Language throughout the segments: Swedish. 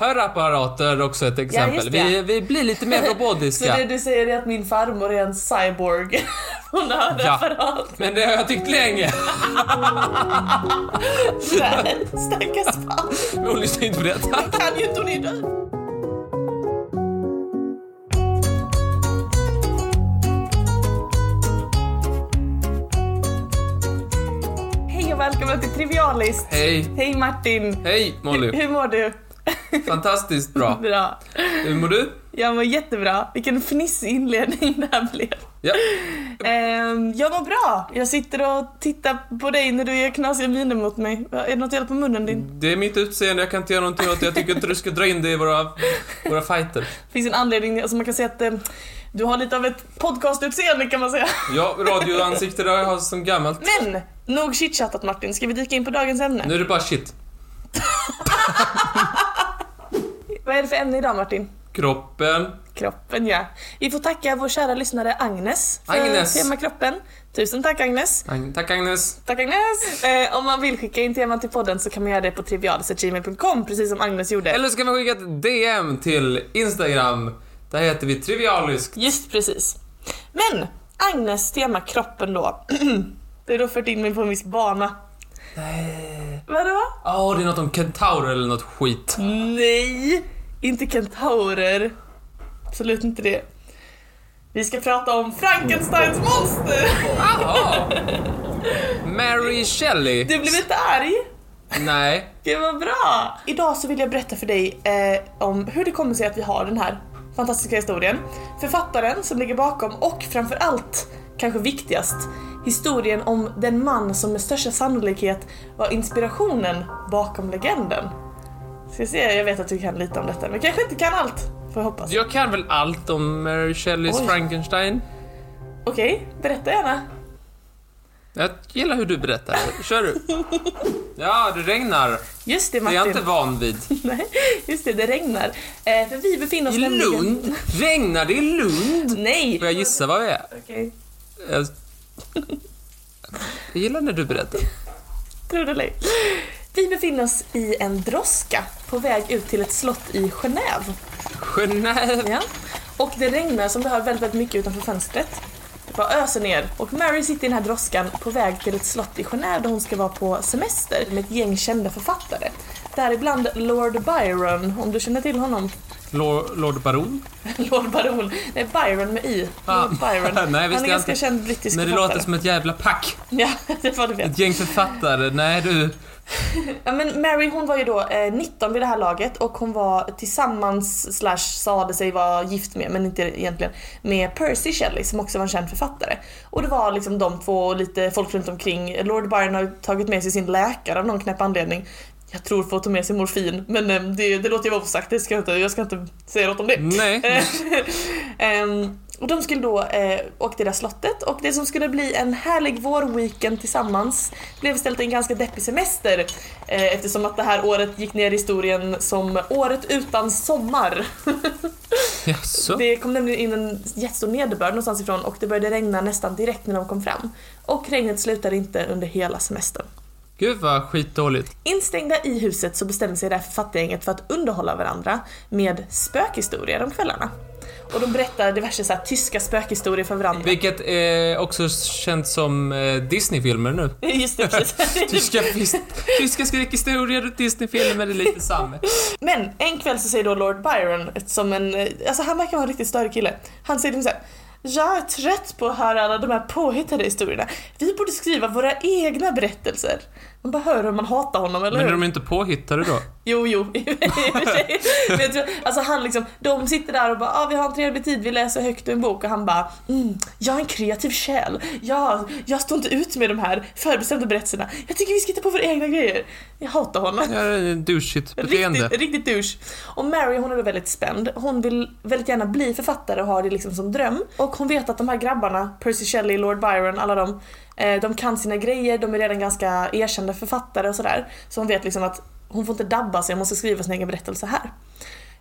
Hörapparater är också ett exempel. det. vi, vi blir lite mer Så robotiska. det du säger är att min farmor är en cyborg från hörapparat? Men det har jag tyckt länge. Nej, stackars fan. Men hon lyssnar inte på detta. Kan ju inte hon är död. Hej och välkommen till Trivialist. Hej. Hej Martin. Hej Molly. Hur mår du? Fantastiskt bra. Bra. Hur mår du? Jag mår jättebra. Vilken fnissig inledning det här blev. Ja. Ehm, jag mår bra. Jag sitter och tittar på dig när du gör knasiga miner mot mig. Är det något fel på munnen din? Det är mitt utseende, jag kan inte göra någonting åt det. Jag tycker inte du ska dra in det i våra, våra fighter. Det finns en anledning, alltså man kan säga att eh, du har lite av ett podcastutseende kan man säga. Ja, radioansikte det har jag som gammalt. Men, nog chitchattat Martin. Ska vi dyka in på dagens ämne? Nu är det bara shit. Vad är det för ämne idag Martin? Kroppen. Kroppen ja. Vi får tacka vår kära lyssnare Agnes för Agnes. tema kroppen. Tusen tack Agnes. Ag- Tack Agnes. Tack Agnes! Eh, om man vill skicka in teman till podden så kan man göra det på trivialis.gmail.com precis som Agnes gjorde. Eller så kan man skicka ett DM till Instagram. Där heter vi Trivialisk. Just precis. Men, Agnes tema kroppen då. det har då fört in mig på en viss bana. Nej. Vadå? Åh, det är något om kentaurer eller något skit. Nej! Inte kentaurer. Absolut inte det. Vi ska prata om Frankensteins monster! Jaha. Mary Shelley. Du blev inte arg? Nej. Gud vad bra! Idag så vill jag berätta för dig eh, om hur det kommer sig att vi har den här fantastiska historien. Författaren som ligger bakom och framförallt, kanske viktigast, historien om den man som med största sannolikhet var inspirationen bakom legenden. Ska se, jag vet att du kan lite om detta, men kanske inte kan allt, får jag hoppas. Jag kan väl allt om Mary Shelleys Oj. Frankenstein. Okej, berätta gärna. Jag gillar hur du berättar. Kör du. Ja, det regnar. Just det Det är Martin. jag inte van vid. Nej, just det, det regnar. Eh, för vi befinner oss I nämligen... Lund? Regnar det i Lund? Nej! Får jag gissa vad vi är? Okej, Jag... jag gillar när du berättar. tror det eller. Vi befinner oss i en droska på väg ut till ett slott i Genève. Genève. Ja. Och det regnar som det hör väldigt, väldigt mycket utanför fönstret. Det bara öser ner. Och Mary sitter i den här droskan på väg till ett slott i Genève där hon ska vara på semester med ett gäng kända författare. Däribland Lord Byron, om du känner till honom. Lord, Lord Baron? Lord Baron. Nej, Byron med i. Ah. Lord Byron. Nej, Han är ganska inte. känd brittisk Men det författare. låter som ett jävla pack. Ja, det var det vet. Ett gäng författare. Nej du. Ja, men Mary hon var ju då eh, 19 vid det här laget och hon var tillsammans, slash sade sig vara gift med, men inte egentligen, med Percy Shelley som också var en känd författare. Och det var liksom de två och lite folk runt omkring. Lord Byron har tagit med sig sin läkare av någon knäpp anledning. Jag tror för att ta med sig morfin, men eh, det, det låter ju vara osagt, det ska jag, inte, jag ska inte säga något om det. Nej. Ehm, och de skulle då eh, åka till det här slottet och det som skulle bli en härlig vårweekend tillsammans blev istället en ganska deppig semester eh, eftersom att det här året gick ner i historien som året utan sommar. Jaså? Det kom nämligen in en jättestor nederbörd någonstans ifrån och det började regna nästan direkt när de kom fram. Och regnet slutade inte under hela semestern. Gud vad skitdåligt. Instängda i huset så bestämde sig det här författargänget för att underhålla varandra med spökhistorier om kvällarna. Och de berättar diverse så här, tyska spökhistorier för varandra. Vilket är också känt som eh, Disney-filmer nu. Just det, precis. Tyska, tyska skräckhistorier, Disney-filmer, det är lite samma. Men en kväll så säger då Lord Byron, som en, eh, alltså han verkar vara en riktigt störig kille. Han säger liksom såhär jag är trött på att höra alla de här påhittade historierna. Vi borde skriva våra egna berättelser. Man bara hör hur man hatar honom, eller Men är hur? de inte påhittade då? Jo, jo. i och för sig. Men tror, alltså han liksom, de sitter där och bara ah, vi har en trevlig tid, vi läser högt ur en bok och han bara mm, jag är en kreativ själ. Jag, jag står inte ut med de här förbestämda berättelserna. Jag tycker vi ska hitta på våra egna grejer. Jag hatar honom. Ja, är douchigt beteende. Riktigt, riktigt douche. Och Mary hon är då väldigt spänd. Hon vill väldigt gärna bli författare och har det liksom som dröm. Och hon vet att de här grabbarna, Percy Shelley, Lord Byron, alla de, de kan sina grejer, de är redan ganska erkända författare och sådär. Så hon vet liksom att hon får inte dabba sig, hon måste skriva sin egen berättelse här.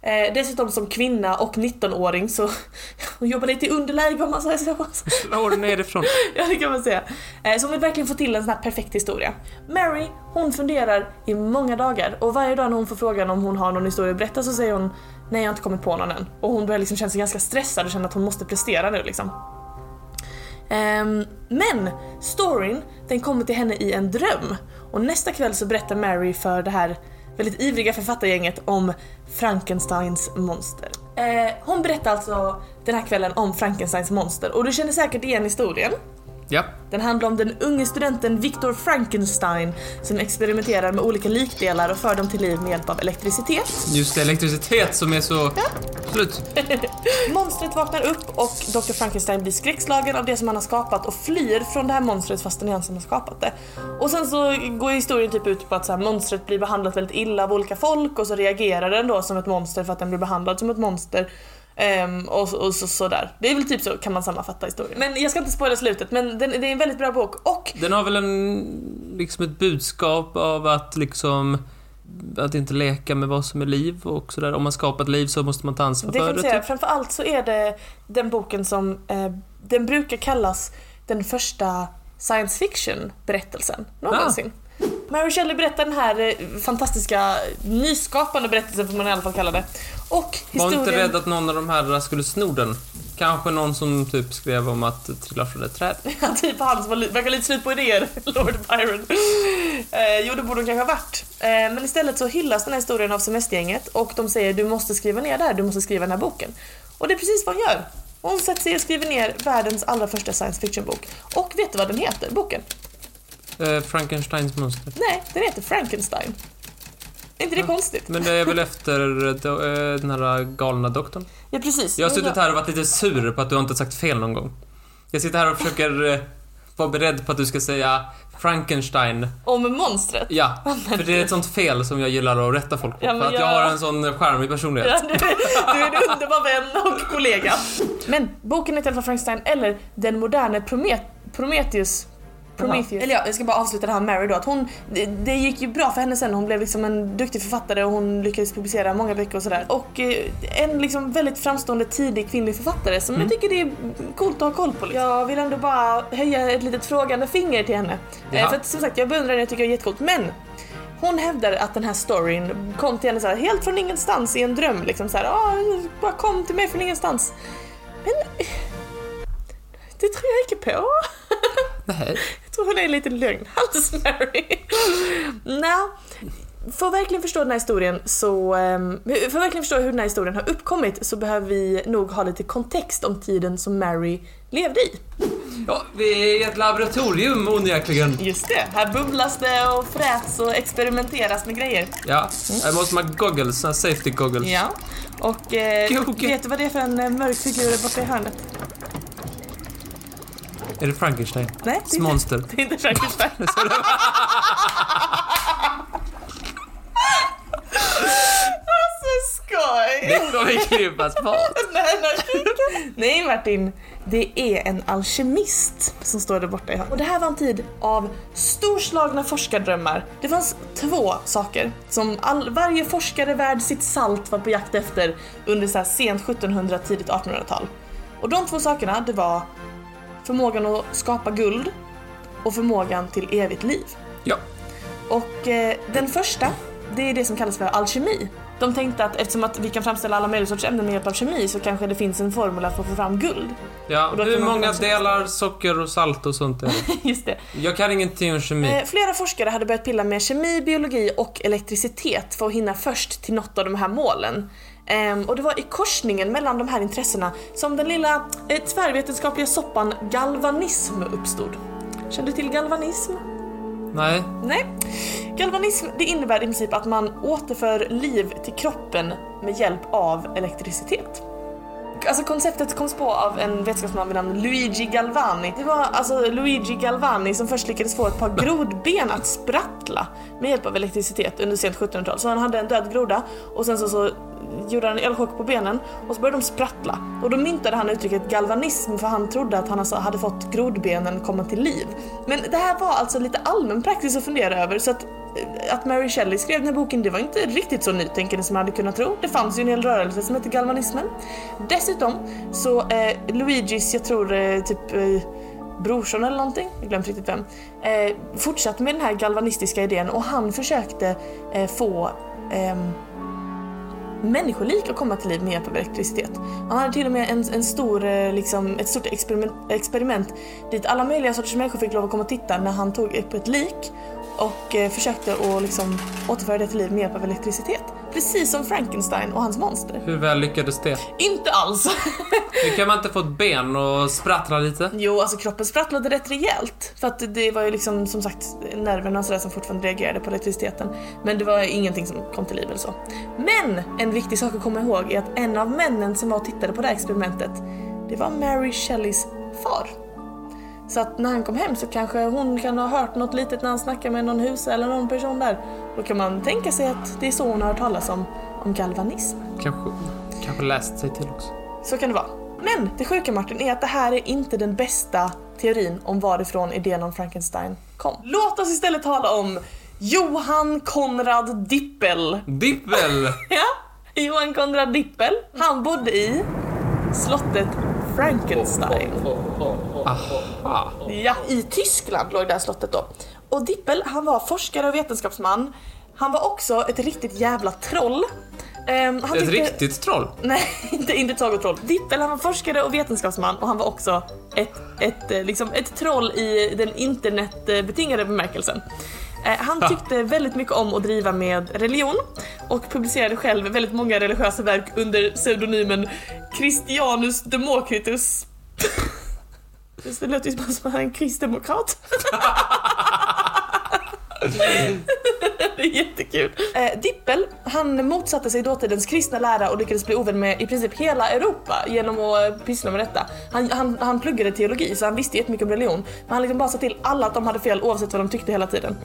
Eh, dessutom som kvinna och 19-åring så hon jobbar lite i underläge om man säger så. Slår nerifrån. ja det kan man säga. Eh, så hon vill verkligen få till en sån här perfekt historia. Mary, hon funderar i många dagar och varje dag när hon får frågan om hon har någon historia att berätta så säger hon nej jag har inte kommit på någon än. Och hon börjar liksom känna sig ganska stressad och känna att hon måste prestera nu liksom. Um, men storyn den kommer till henne i en dröm och nästa kväll så berättar Mary för det här väldigt ivriga författargänget om Frankensteins monster. Eh, hon berättar alltså den här kvällen om Frankensteins monster och du känner säkert igen historien. Ja. Den handlar om den unge studenten Victor Frankenstein som experimenterar med olika likdelar och för dem till liv med hjälp av elektricitet. Just det, elektricitet som är så... Slut. Monstret vaknar upp och Dr. Frankenstein blir skräckslagen av det som han har skapat och flyr från det här monstret fast det är han som har skapat det. Och sen så går historien typ ut på att så här, monstret blir behandlat väldigt illa av olika folk och så reagerar den då som ett monster för att den blir behandlad som ett monster. Ehm, och, och så, sådär. Det är väl typ så kan man sammanfatta historien. Men jag ska inte spoila slutet men den, det är en väldigt bra bok och Den har väl en, liksom ett budskap av att liksom att inte leka med vad som är liv och sådär. Om man skapar ett liv så måste man ta ansvar Det för det. säga. Typ. Framförallt så är det den boken som eh, den brukar kallas den första science fiction berättelsen någonsin. Mary Shelley berättar den här eh, fantastiska nyskapande berättelsen får man i alla fall kalla det. Och Var historien... inte rädd att någon av de här skulle sno den. Kanske någon som typ skrev om att trilla från ett träd. Ja, typ han som var verkar lite slut på idéer, Lord Byron. Eh, jo, det borde de kanske ha varit. Eh, men istället så hyllas den här historien av semestergänget och de säger du måste skriva ner det här, du måste skriva den här boken. Och det är precis vad hon gör. Hon sätter sig och skriver ner världens allra första science fiction-bok. Och vet du vad den heter, boken? Eh, Frankensteins monster. Nej, den heter Frankenstein. Är inte det Ja. konstigt? Men det är väl efter eh, den här galna doktorn? Ja, precis. Jag har suttit här och varit lite sur på att du har inte sagt fel någon gång. Jag sitter här och försöker eh, vara beredd på att du ska säga Frankenstein. Om monstret. Ja, för det är ett sånt fel som jag gillar att rätta folk på. Ja, för att jag jag- har en sån charmig personlighet. Ja, du, du är en underbar vän och kollega. Men boken heter i alla fall Frankenstein, eller Den moderne Promet Prometheus. Prometheus. Eller ja, jag ska bara avsluta det här med Mary då. Att hon, det, det gick ju bra för henne sen. Hon blev liksom en duktig författare och hon lyckades publicera många böcker och sådär. Och eh, en liksom väldigt framstående tidig kvinnlig författare som jag tycker det är coolt att ha koll på. Liksom. Jag vill ändå bara höja ett litet frågande finger till henne. Eh, Ja. för att som sagt, jag beundrar henne, jag tycker det är jättecoolt. Men hon hävdar att den här storyn kom till henne så här, helt från ingenstans i en dröm. Liksom så här, ah, bara kom till mig från ingenstans. Men det tror jag inte på. Nej. Jag tror hon är lite lögn. Hans Mary. För att verkligen förstå den här historien så, ehm, för att verkligen förstå hur den här historien har uppkommit så behöver vi nog ha lite kontext om tiden som Mary levde i. Ja, vi är i ett laboratorium onekligen. Just det, här bubblas det och fräts och experimenteras med grejer. Ja, jag måste ha goggles, safety goggles. Ja, och eh, vet du vad det är för en eh, mörk figur borta i hörnet? Är det Frankenstein? Nej, det är inte, Monster. det är inte Frankenstein. alltså skoj! Det kommer klippas bort. Nej, nej. Martin, det är en alkemist som står där borta i hörnet. Och det här var en tid av storslagna forskardrömmar. Det fanns två saker som all, varje forskare värd sitt salt var på jakt efter under så sent 1700 tidigt 1800-tal. Och de två sakerna det var förmågan att skapa guld och förmågan till evigt liv. Ja. Och eh, den första, det är det som kallas för alkemi. De tänkte att eftersom att vi kan framställa alla möjliga sorts ämnen med hjälp av kemi så kanske det finns en formel för att få fram guld. Ja, hur många delar socker och salt och sånt är? Just det. Jag kan ingenting om kemi. Eh, flera forskare hade börjat pilla med kemi, biologi och elektricitet för att hinna först till något av de här målen. Ehm, och det var i korsningen mellan de här intressena som den lilla eh, tvärvetenskapliga soppan galvanism uppstod. Kände du till galvanism? Nej. Nej. Galvanism det innebär i princip att man återför liv till kroppen med hjälp av elektricitet. Alltså konceptet koms på av en vetenskapsman vid namn Luigi Galvani. Det var alltså Luigi Galvani som först lyckades få ett par grodben att sprattla med hjälp av elektricitet under sent 1700-tal. Så han hade en död groda och sen så, så gjorde han en elchock på benen och så började de sprattla. Och då myntade han uttrycket galvanism för han trodde att han alltså hade fått grodbenen komma till liv. Men det här var alltså lite allmän praxis att fundera över så att eh, att Mary Shelley skrev den här boken, det var inte riktigt så nytänkande som man hade kunnat tro. Det fanns ju en hel rörelse som hette galvanismen. Dessutom så eh, Luigis, jag tror eh, typ eh, brorson eller någonting, jag glömt riktigt vem, eh, fortsatte med den här galvanistiska idén och han försökte eh, få ehm, människolik att komma till liv med hjälp av elektricitet. Han hade till och med en, en stor, eh, liksom, ett stort experiment, experiment dit alla möjliga sorters människor fick lov att komma och titta när han tog upp ett lik och eh, försökte att liksom, återföra det till liv med hjälp av elektricitet. Precis som Frankenstein och hans monster. Hur väl lyckades det? Inte alls! Hur kan man inte få ett ben och sprattla lite? Jo, alltså kroppen sprattlade rätt rejält. För att det var ju liksom som sagt nerverna sådär som fortfarande reagerade på elektriciteten. Men det var ingenting som kom till liv eller så. Men en viktig sak att komma ihåg är att en av männen som var och tittade på det här experimentet, det var Mary Shelleys far. Så att när han kom hem så kanske hon kan ha hört något litet när han snackar med någon hus eller någon person där. Då kan man tänka sig att det är så hon har hört talas om, om galvanism. Kanske, kanske läst sig till också. Så kan det vara. Men det sjuka Martin är att det här är inte den bästa teorin om varifrån idén om Frankenstein kom. Låt oss istället tala om Johann Konrad Dippel. Dippel! Ja, Johann Konrad Dippel. Han bodde i slottet Frankenstein. Aha. Ja, i Tyskland låg det här slottet då. Och Dippel, han var forskare och vetenskapsman. Han var också ett riktigt jävla troll. Han Ett tyckte- riktigt troll. Nej, inte, inte ett sagotroll. Dippel han var forskare och vetenskapsman och han var också ett, ett, eh, liksom, ett troll i den internetbetingade bemärkelsen. Eh, Han Ha. tyckte väldigt mycket om att driva med religion och publicerade själv väldigt många religiösa verk under pseudonymen Christianus Democritus. Det låter ju som att han är en kristdemokrat. Det är jättekul. Eh, Dippel, han motsatte sig dåtidens kristna lära och lyckades bli ovän med i princip hela Europa genom att eh, pyssla med detta. Han, han, han pluggade teologi så han visste jättemycket om religion. Men han liksom bara sa till alla att de hade fel oavsett vad de tyckte hela tiden.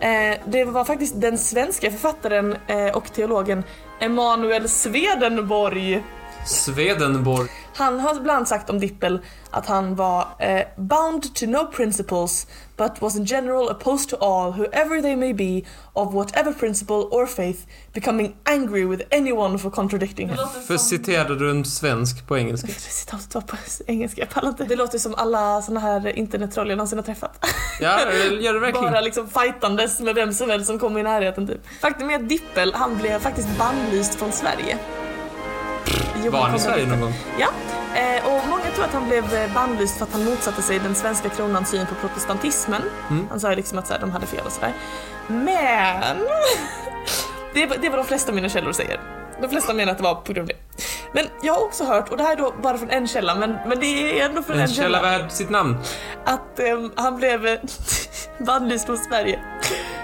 Eh, det var faktiskt den svenska författaren eh, och teologen Emanuel Swedenborg Swedenborg. Han har ibland sagt om Dippel att han var eh, bound to no principles but was in general opposed to all, whoever they may be, of whatever principle or faith, becoming angry with anyone for contradicting him. För citerade du en svensk på engelska? Citatet var på engelska, jag pallar inte. Det låter som alla såna här internettroll jag någonsin har träffat. Ja, det gör det verkligen. Bara liksom fightandes med vem som helst som kommer i närheten typ. Faktum är att Dippel, han blev faktiskt bannlyst från Sverige. Johan Var han i Sverige någon gång? Ja, eh, och många tror att han blev eh, bannlyst för att han motsatte sig den svenska kronans syn på protestantismen. Mm. Han sa ju liksom att så här, de hade fel och sådär. Men det, var- det var de flesta av mina källor säger. De flesta menar att det var på grund av det. Men jag har också hört, och det här är då bara från en källa, men, men det är ändå från en, En källa värd sitt namn. att ehm, han blev eh, bannlyst från Sverige.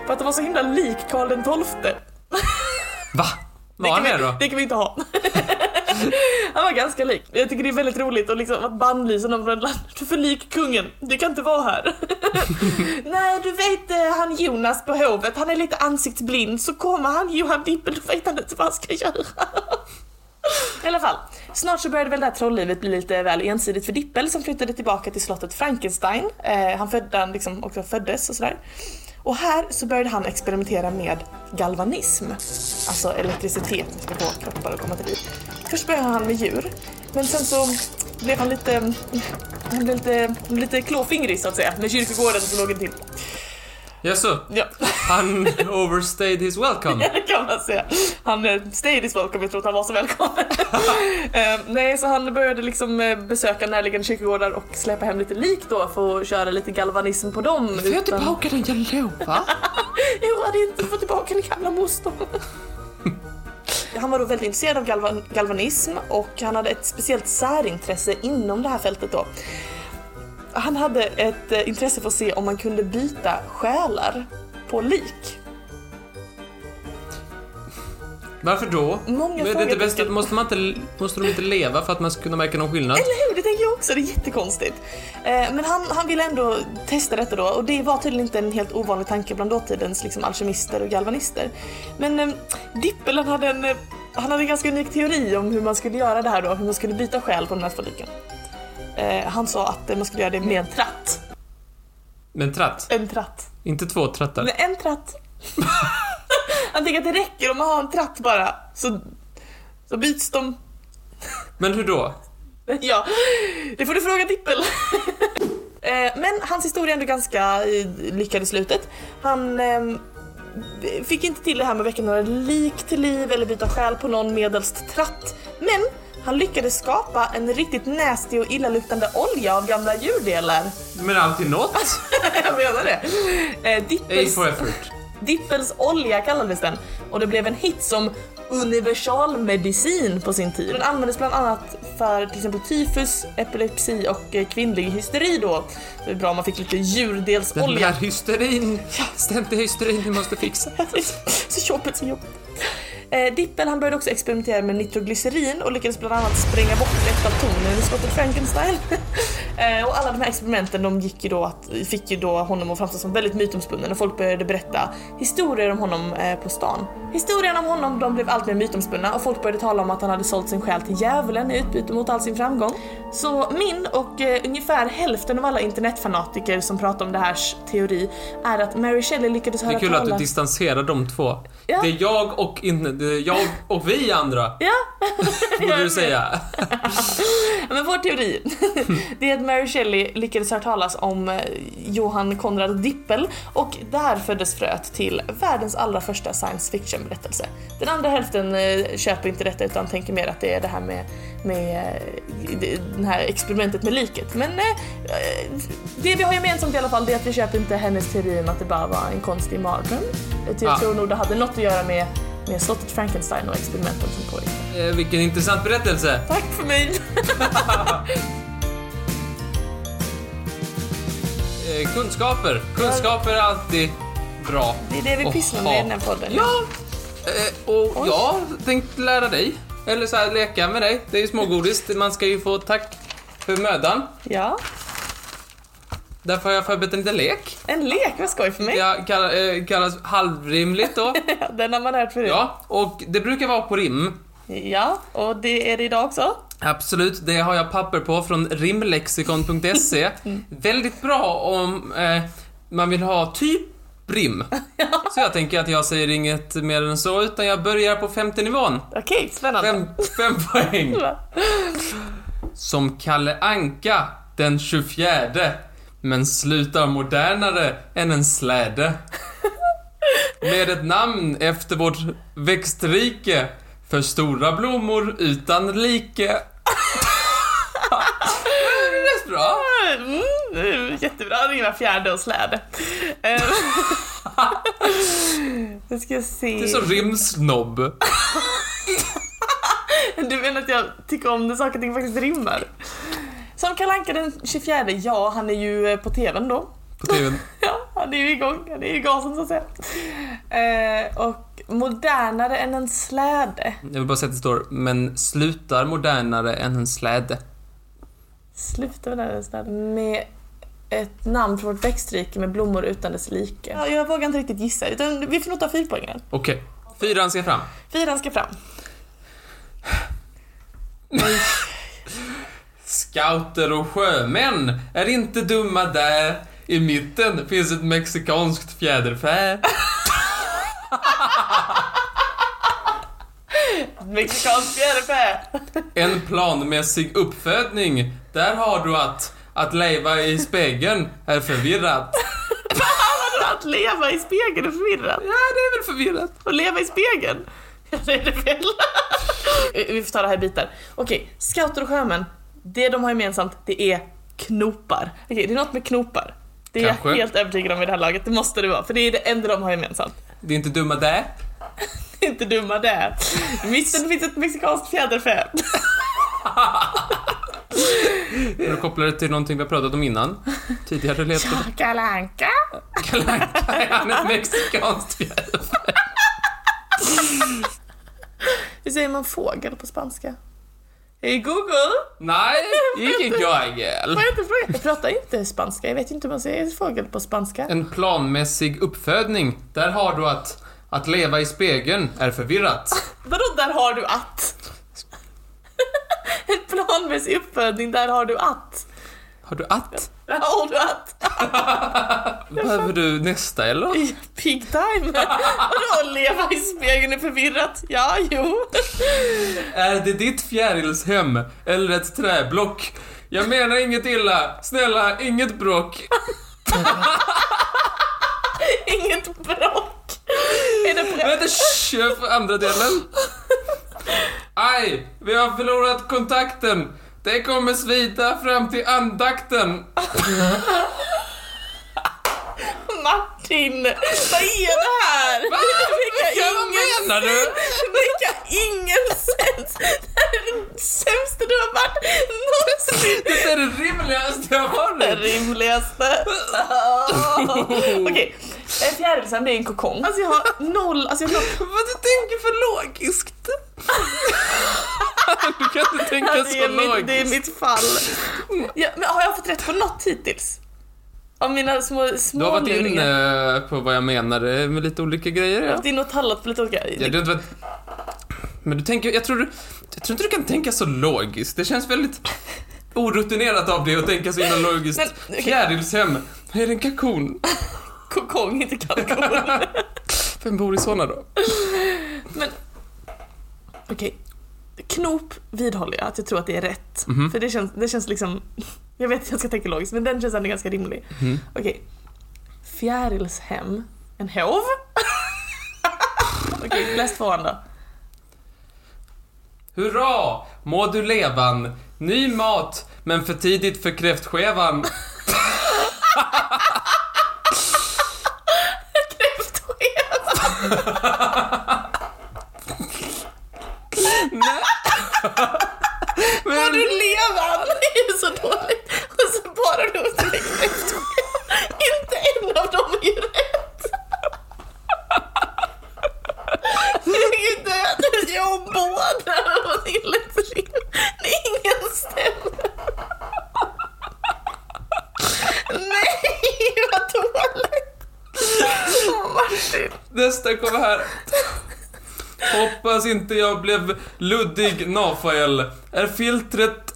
För att han var så himla lik Karl den XII. Va? Var han det då? Det kan vi inte ha. Han var ganska lik. Jag tycker det är väldigt roligt att, liksom, att bannlysa någon från ett land. Du är för lik kungen, du kan inte vara här. Nej, du vet eh, han Jonas på hovet, han är lite ansiktsblind, så kommer han Johan Dippel, då vet han inte vad han ska göra. I alla fall, snart så började väl det här trolllivet bli lite väl ensidigt för Dippel som flyttade tillbaka till slottet Frankenstein. Eh, han födde, han liksom också föddes och sådär. Och här så började han experimentera med galvanism, alltså elektricitet som ska få kroppar att komma till liv. Först började han med djur, men sen så blev han lite, han blev lite, lite klåfingrig så att säga, med kyrkogården som låg intill. Jaså? Ja. Han overstayed his welcome. Ja, det kan man säga. Han eh, stayed is welcome, jag tror att han var så välkommen. eh, nej, så han började liksom eh, besöka närliggande kyrkogårdar och släppa hem lite lik då för att köra lite galvanism på dem. Får jag tillbaka den, jag lovar. Jag hade inte fått tillbaka den gamla mostern. Han var då väldigt intresserad av galvan galvanism och han hade ett speciellt särintresse inom det här fältet då. Han hade ett eh, intresse för att se om man kunde byta själar på lik. Varför då? Många det är frågar inte bäst, vilken- måste, man inte, måste de inte leva för att man ska kunna märka någon skillnad? Eller hur? Det tänker jag också, det är jättekonstigt. Eh, men han, han ville ändå testa detta då och det var tydligen inte en helt ovanlig tanke bland dåtidens liksom, alkemister och galvanister. Men eh, Dippel han hade, en, eh, han hade en ganska unik teori om hur man skulle göra det här då, hur man skulle byta själ på de här två liken. Eh, han sa att eh, man skulle göra det med en tratt. Med en tratt? En tratt. Inte två trattar? Med en tratt Han tänker att det räcker om man har en tratt bara, så, så byts de. Men hur då? Ja, det får du fråga Dippel. Eh, Men hans historia är ändå ganska eh, lyckad i slutet. Han ehm, fick inte till det här med att väcka några lik till liv eller byta själ på någon medelst tratt. Men han lyckades skapa en riktigt nasty och illaluktande olja av gamla djurdelar. Men alltid något? Jag menar det. Eh, A Dippels, for effort. Dippels olja kallades den och det blev en hit som universalmedicin på sin tid. Den användes bland annat för till exempel tyfus, epilepsi och eh, kvinnlig hysteri då. Det är bra om man fick lite Den djurdelsolja. här hysterin. Ständig hysterin vi måste fixa. så jobbigt, så jobbigt. Eh, Dippel han började också experimentera med nitroglycerin och lyckades bland annat spränga bort ett av tonen i skottet Frankenstein. eh, och alla de här experimenten de gick ju då att, fick ju då honom att framstå som väldigt mytomspunnen och folk började berätta historier om honom eh, på stan. Historierna om honom de blev allt mer mytomspunna och folk började tala om att han hade sålt sin själ till djävulen i utbyte mot all sin framgång. Så min och eh, ungefär hälften av alla internetfanatiker som pratar om det här teori är att Mary Shelley lyckades Det höra är kul att du talas... distanserar de två. Ja. Det är jag och, in, det är jag och vi andra, Ja! borde du säga. Men vår teori, det är att Mary Shelley lyckades höra talas om eh, Johann Konrad Dippel och där föddes fröet till världens allra första science fiction berättelse. Den andra hälften eh, köper inte detta utan tänker mer att det är det här med, med eh, det här experimentet med liket. Men det vi har gemensamt i alla fall det är att vi köper inte hennes teori om att det bara var en konstig mardröm. Jag Ah. tror nog det hade något att göra med, med slottet Frankenstein och experimenten som pågick. Eh, vilken intressant berättelse. Tack för mig! Eh, kunskaper. Kunskaper är alltid bra. Det är det vi pysslar med i den här podden. Ja, eh, och Oj. jag har tänkt lära dig, eller så här leka med dig. Det är ju smågodis, man ska ju få tack för mödan. Ja, Därför har jag förberett en liten lek. en lek, vad skoj för mig. Det kall, eh, kallas halvrimligt då. Den har man hört förut. Ja, och det brukar vara på rim. Ja, och det är det idag också. Absolut, det har jag papper på från rimlexikon.se. Väldigt bra om eh, man vill ha typ rim. Så jag tänker att jag säger inget mer än så, utan jag börjar på femte nivån. Okej, spännande. Fem, fem poäng. Som Kalle Anka den 24 men slutar modernare än en släde. Med ett namn efter vårt växtrike för stora blommor utan like. det är rätt bra. Mm, det är jättebra, det var fjärde och släde. Nu ska jag se. Det är så rimsnobb. Du menar att jag tycker om när saker och ting faktiskt rimmar? Som Kalle Anka den 24, ja han är ju eh, på TVn då. På TVn. Ja, han är ju igång, han är ju i gasen så att säga. Eh, och modernare än en släde. Jag vill bara säga att det står, men slutar modernare än en släde. Sluta med den släde. Med ett namn från vårt växtrike med blommor utan dess like. Ja, jag vågar inte riktigt gissa, utan vi får nog ta fyrpoängaren. Okej. Fyran ska fram. Fyran ska fram. Scouter och sjömän är inte dumma där. I mitten finns ett mexikanskt fjäderfä. Mexikansk fjäderfä! En planmässig uppfödning. Där har du att, att leva i spegeln är förvirrat. Att leva i spegeln är förvirrat. Ja, det är väl förvirrat. Att leva i spegeln? Ja, det är det väl. Vi får ta det här i bitar. Okej, scouter och sjömän. Det de har gemensamt, det är knopar. Okej, det är något med knopar. Det är Kanske. jag helt övertygad om i det här laget, det måste det vara. För det är det enda de har gemensamt. Det är inte dumma där. Inte dumma det. I mitten finns ett mexikanskt fjäderfä. För att koppla det till någonting vi har pratat om innan. Tidigare lät det... Kalle Anka. Kalle Anka, är han ett mexikanskt fjäderfä? Hur säger man fågel på spanska? Hej Google! Nej, ingen Joagel. Får jag inte fråga? Jag pratar inte spanska, jag vet inte hur man säger fågel på spanska. En planmässig uppfödning. Där har du att, att leva i spegeln är förvirrat. Vadå, där har du att? En planmässig uppfödning, där har du att? Har du att? Har du att? Behöver du nästa eller? Pig time. Vadå leva i spegeln är förvirrat? Ja, jo. Är det ditt fjärilshem eller ett träblock? Jag menar inget illa. Snälla, inget bråk. Inget bråk. Är det på Vänta, shh, jag får andra delen. Aj, vi har förlorat kontakten. Det kommer svida fram till andakten. Martin, vad är det här? Va? Det Ja, vad menar du? Det makar ingen sens. Det här är det sämsta du har varit någonsin. Det är det rimligaste jag har Det varit. rimligaste. Okej, okay. fjärilsen det är en kokong. Alltså jag har noll, alltså jag har noll. Vad du tänker för logiskt. Du kan inte tänka Ja, det, så är mitt, det är logiskt. mitt fall. Ja, men har jag fått rätt på något hittills? Av mina små små Du har varit luringar. inne på vad jag menade med lite olika grejer, Jag har ja. varit inne och tallat på lite olika... Ja, du inte. Men du tänker, jag tror du, jag tror inte du kan tänka så logiskt. Det känns väldigt orutinerat av dig att tänka så himla logiskt. Men, okej. Fjärilshem, är det en kalkon? Kokong, inte kalkon. Vem bor i såna då? Men, okej. Knop vidhåller jag att jag tror att det är rätt. Mhm. För det känns, det känns liksom... Jag vet att jag ska tänka logiskt, men den känns ändå ganska rimlig. Mhm. Okej. Fjärilshem. En hov? okej, läs tvåan då. Hurra! Må du levan! Ny mat, men för tidigt för kräftskevan. Kräftskeva! Nej. Må Men, du leva! Det är så dåligt. Och så bara du till kräftskeva. Inte en av dem är ju rätt. Jag är ju död. Jag båda och det rim. Det är ingen stämmer. Nej, vad dåligt. Åh, Martin. nästa kommer här. Hoppas inte jag blev luddig Nafael. Är filtret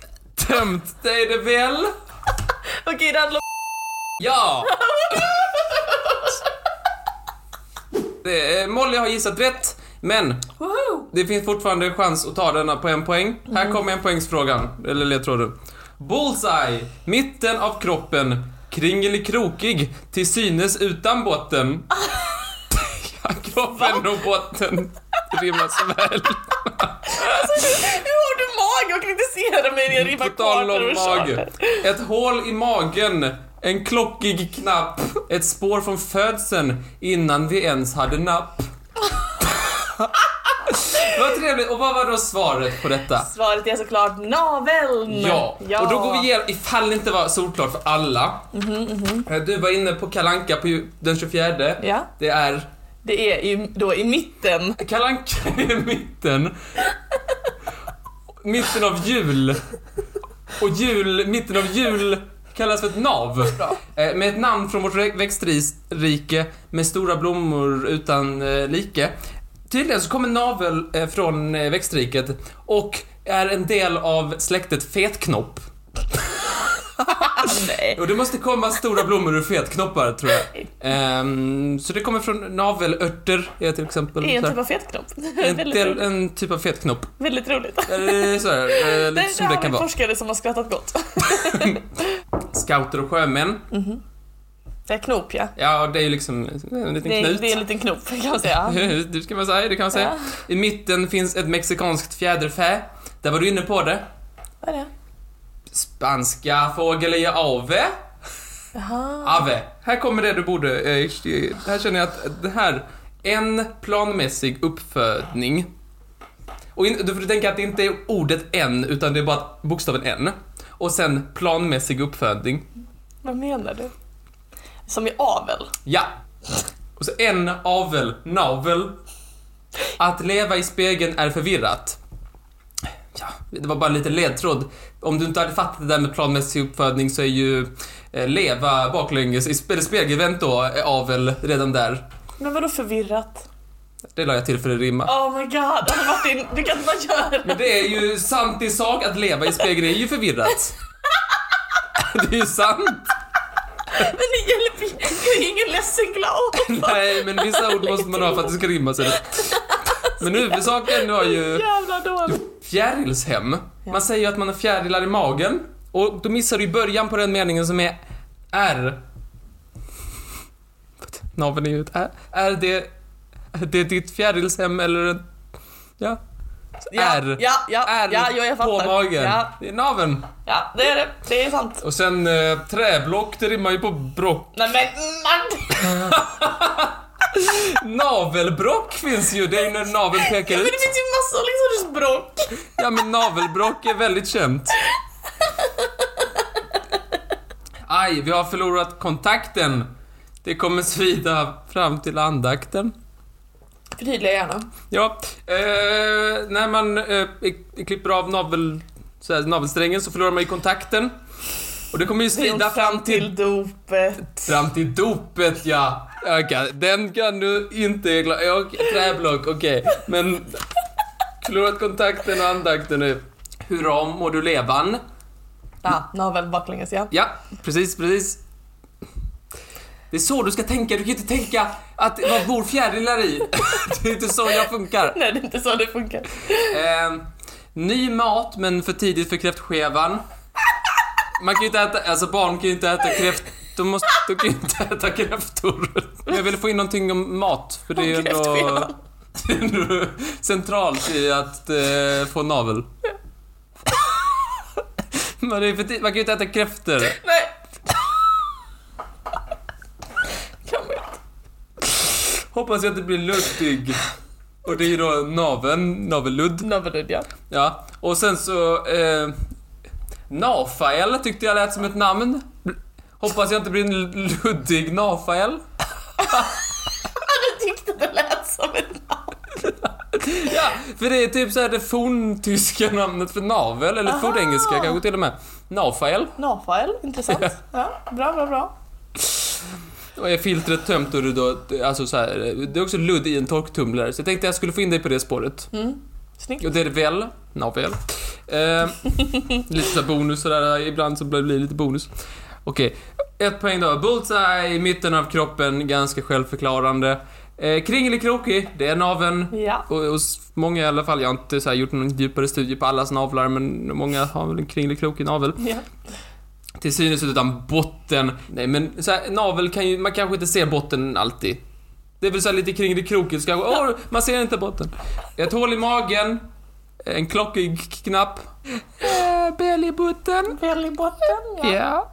tömt? Det är det väl? Okej, det handlar om... Ja! Det Molly har gissat rätt, men Woho! det finns fortfarande en chans att ta denna på en poäng. Här kommer en poängsfrågan, eller ledtråden. Bullseye, mitten av kroppen, kringelikrokig, till synes utan botten. kroppen och botten rimmar så väl. Hur har du mage att kritisera mig när jag rimmar om och mage. Ett hål i magen, en klockig knapp, ett spår från födseln innan vi ens hade napp. Vad trevligt. Och vad var då svaret på detta? Svaret är såklart naveln. Ja. och då går vi igenom, ifall det inte var solklart för alla. Eh, Du var inne på Kalanka på den 24. Ja, Det är det är i, då i mitten. Kalanka i mitten. Mitten av jul. Och jul, mitten av jul kallas för ett nav. Eh, Med ett namn från vårt växtrike med stora blommor utan eh, like. Tydligen så kommer navel eh, från växtriket och är en del av släktet fetknopp. Och det måste komma stora blommor ur fetknoppar, tror jag. Ehm, så det kommer från navelörter, är till exempel. Det är en typ av fetknopp. en, del, en typ av fetknopp. väldigt roligt. Eller så här, Det, lite det som har det kan vara. forskare som har skrattat gott. Scouter och sjömän. Det är knop ja. Ja, det är ju liksom en liten Det är, knut. det är en liten knop kan man säga. Du ska man säga, det kan man säga. I mitten finns ett mexikanskt fjäderfä. Där var du inne på det. Vad är det? Spanska fågel är ave. Jaha. Ave. Här kommer det du borde... Eh, här känner jag att det här... En planmässig uppfödning. Och in, du får tänka att det inte är ordet en, utan det är bara bokstaven en. Och sen planmässig uppfödning. Vad menar du? Som i avel. Ja. Och så en avel, navel. Att leva i spegeln är förvirrat. Ja, det var bara lite ledtråd. Om du inte hade fattat det där med planmässig uppfödning så är ju eh, leva baklänges, i spegelvänt då, är avel redan där. Men vadå förvirrat? Det la jag till för att rimma. Oh my god, alltså Martin, du kan inte bara göra Men det är ju sant i sak att leva i spegeln är ju förvirrat. Det är ju sant! Men det hjälper ju. Jag är ingen ledsen glad. Nej, men vissa ord måste man ha för att det ska rimma sig. Men huvudsaken var ju Jävla dåligt. fjärilshem. Man säger ju att man har fjärilar i magen. Och då missar du ju början på den meningen som är R. Naveln är ju ett R. Är det, är det ditt fjärilshem eller. Ja. Ja, R. ja, ja, R ja, ja, jag på fattar. magen. Ja. Det är naveln. Ja, det är det. Det är sant. Och sen eh, träblock, det rimmar ju på brock. Nej men man! Navelbrock finns ju, det är ju när naveln pekar Men ut. det finns ju massor liksom bråk. Ja men navelbrock är väldigt känt. Aj, vi har förlorat kontakten. Det kommer svida fram till andakten. Förtydliga gärna. Ja, eh, när man eh, klipper av navel, så här, navelsträngen så förlorar man ju kontakten. Och det kommer ju svida fram till, dopet. fram till dopet, ja. Okej, den kan du inte okej, Träblock, okej. Men förlorat kontakten och andakten nu. Hurra må du levan. Ja, navel baklänges ja. Ja, precis, precis. Det är så du ska tänka, du kan inte tänka att vad bor fjärilar i? Det är inte så jag funkar. Nej, det är inte så det funkar. Eh, ny mat, men för tidigt för kräftskevan. Man kan ju inte äta, alltså barn kan ju inte äta kräft... De, måste, de kan ju inte äta kräftor. Men jag ville få in någonting om mat, för det är ju ändå, centralt i att eh, få navel. Tidigt, man kan ju inte äta kräftor. Nej. Kan man inte. Hoppas jag att det blir Ludvig. Och det är ju då naveln, navelludd. Navelludd ja. Ja, och sen så... Eh, Nafael tyckte jag lät som ett namn. Hoppas jag inte blir en luddig Nafael. Du tyckte det lät som ett namn. Ja, för det är typ såhär det forntyska namnet för navel, eller Aha. fornengelska kanske till och med. Nafael. Nafael, intressant. Ja, bra, bra, bra. Och är filtret tömt och det då, alltså så här, det är också ludd i en torktumlare. Så jag tänkte jag skulle få in dig på det spåret. Mm. Snyggt. Och det är väl, navel. Eh, lite så bonus sådär, ibland så blir det lite bonus. Okej, ett poäng då. Bullseye i mitten av kroppen, ganska självförklarande. Eh, Kringelikrokig, det är naveln. Ja. Och hos många i alla fall, jag har inte så gjort någon djupare studie på allas navlar, men många har väl en kringelikrokig navel. ja. Till synes utan botten. Nej men så här, navel kan ju, man kanske inte ser botten alltid. Det är väl så lite kringelikrokigt, så kanske, åh, man ser inte botten. Ett hål i magen, en klockig knapp. Eh, bellybutten. Bellybotten, ja. Ja.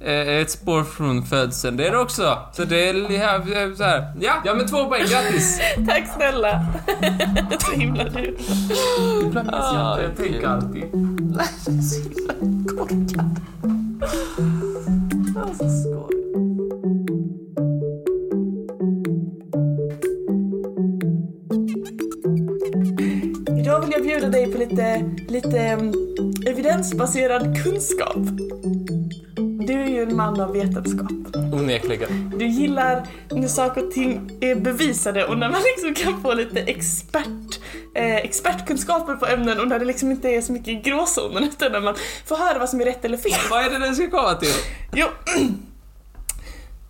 Eh, ett spår från födseln, det är det också. Så det är ja, så här. Ja, ja men två poäng, grattis! Tack snälla. Så himla du. Ibland minns jag inte, jag tänker alltid. Så himla korkad. Alltså skoj. Vill jag bjuda dig på lite, lite um, evidensbaserad kunskap. Du är ju en man av vetenskap. Onekligen. Du gillar när saker och ting är bevisade och när man liksom kan få lite expert, eh, expertkunskaper på ämnen och när det liksom inte är så mycket i gråzonen utan när man får höra vad som är rätt eller fel. Vad är det den ska komma till? Jo.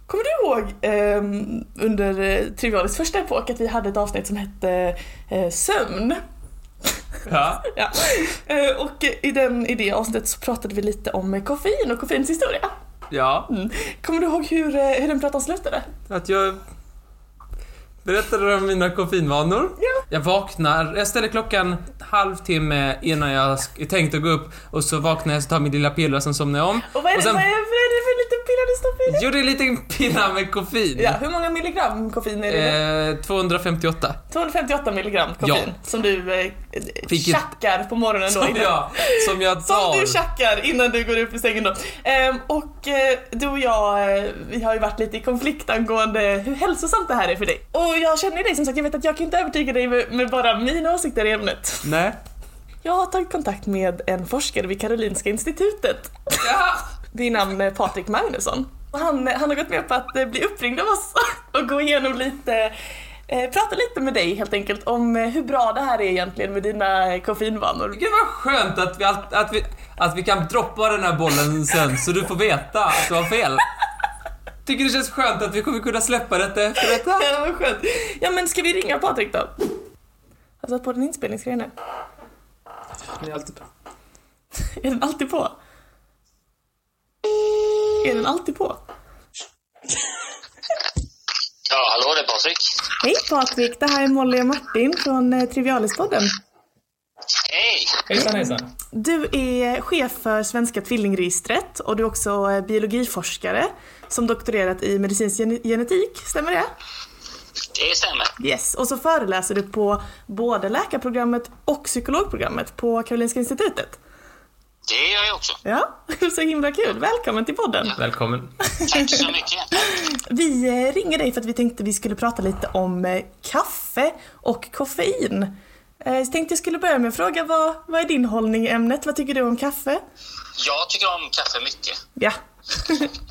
Kommer du ihåg ehm, under eh, Trivialis första epok att vi hade ett avsnitt som hette eh, sömn? Ja. Ja. Eh, och i, den, i det avsnittet så pratade vi lite om koffein och koffeins historia. Ja. Mm. Kommer du ihåg hur, eh, hur den pratan slutade? Att jag berättade om mina koffeinvanor. Ja. Jag vaknar, jag ställer klockan halvtimme innan jag sk- är tänkt att gå upp och så vaknar jag, så tar min lilla piller och sen somnar jag om. Och vad är, Och det, sen- vad, är, det för liten pilla du stoppar i? Jo, det är en liten pinna med koffein. Ja, hur många milligram koffein är det? Eh, 258. 258 milligram koffein Ja. som du eh, Fick ett- tjackar på morgonen då Som innan. jag, som jag tar. Som du tjackar innan du går upp ur sängen då. Ehm, och eh, du och jag, eh, vi har ju varit lite i konflikt angående hur hälsosamt det här är för dig. Och jag känner dig som sagt, jag vet att jag kan inte övertyga dig med, med bara mina åsikter i ämnet. Nej. Jag har tagit kontakt med en forskare vid Karolinska institutet Ja. vid namn eh, Patrik Magnusson. Han, han har gått med på att eh, bli uppringd av oss och gå igenom lite eh, prata lite med dig helt enkelt om eh, hur bra det här är egentligen med dina koffeinvanor. Gud vad skönt att vi, att, att, vi, att vi kan droppa den här bollen sen så du får veta att du har fel. Tycker det känns skönt att vi kommer kunna släppa detta efter detta. Ja, vad skönt. Ja, men ska vi ringa Patrik då? Jag har satt på den inspelningsgrejen nu. Det är alltid bra. Är den alltid på? Är den alltid på? Ja, hallå det är Patrik. Hej Patrik, det här är Molly och Martin från eh, Trivialispodden. Hej! Hejsan hejsan. Du är chef för Svenska tvillingregistret och du är också eh, biologiforskare som doktorerat i medicinsk gen- genetik, stämmer det? Det stämmer. Yes, och så föreläser du på både läkarprogrammet och psykologprogrammet på Karolinska institutet. Det gör jag också. Ja, så himla kul. Välkommen till podden. Välkommen. Tack så mycket. Vi eh, ringer dig för att vi tänkte vi skulle prata lite om eh, kaffe och koffein. Eh, Så tänkte jag skulle börja med att fråga vad, vad är din hållning i ämnet? Vad tycker du om kaffe? Jag tycker om kaffe mycket. Ja,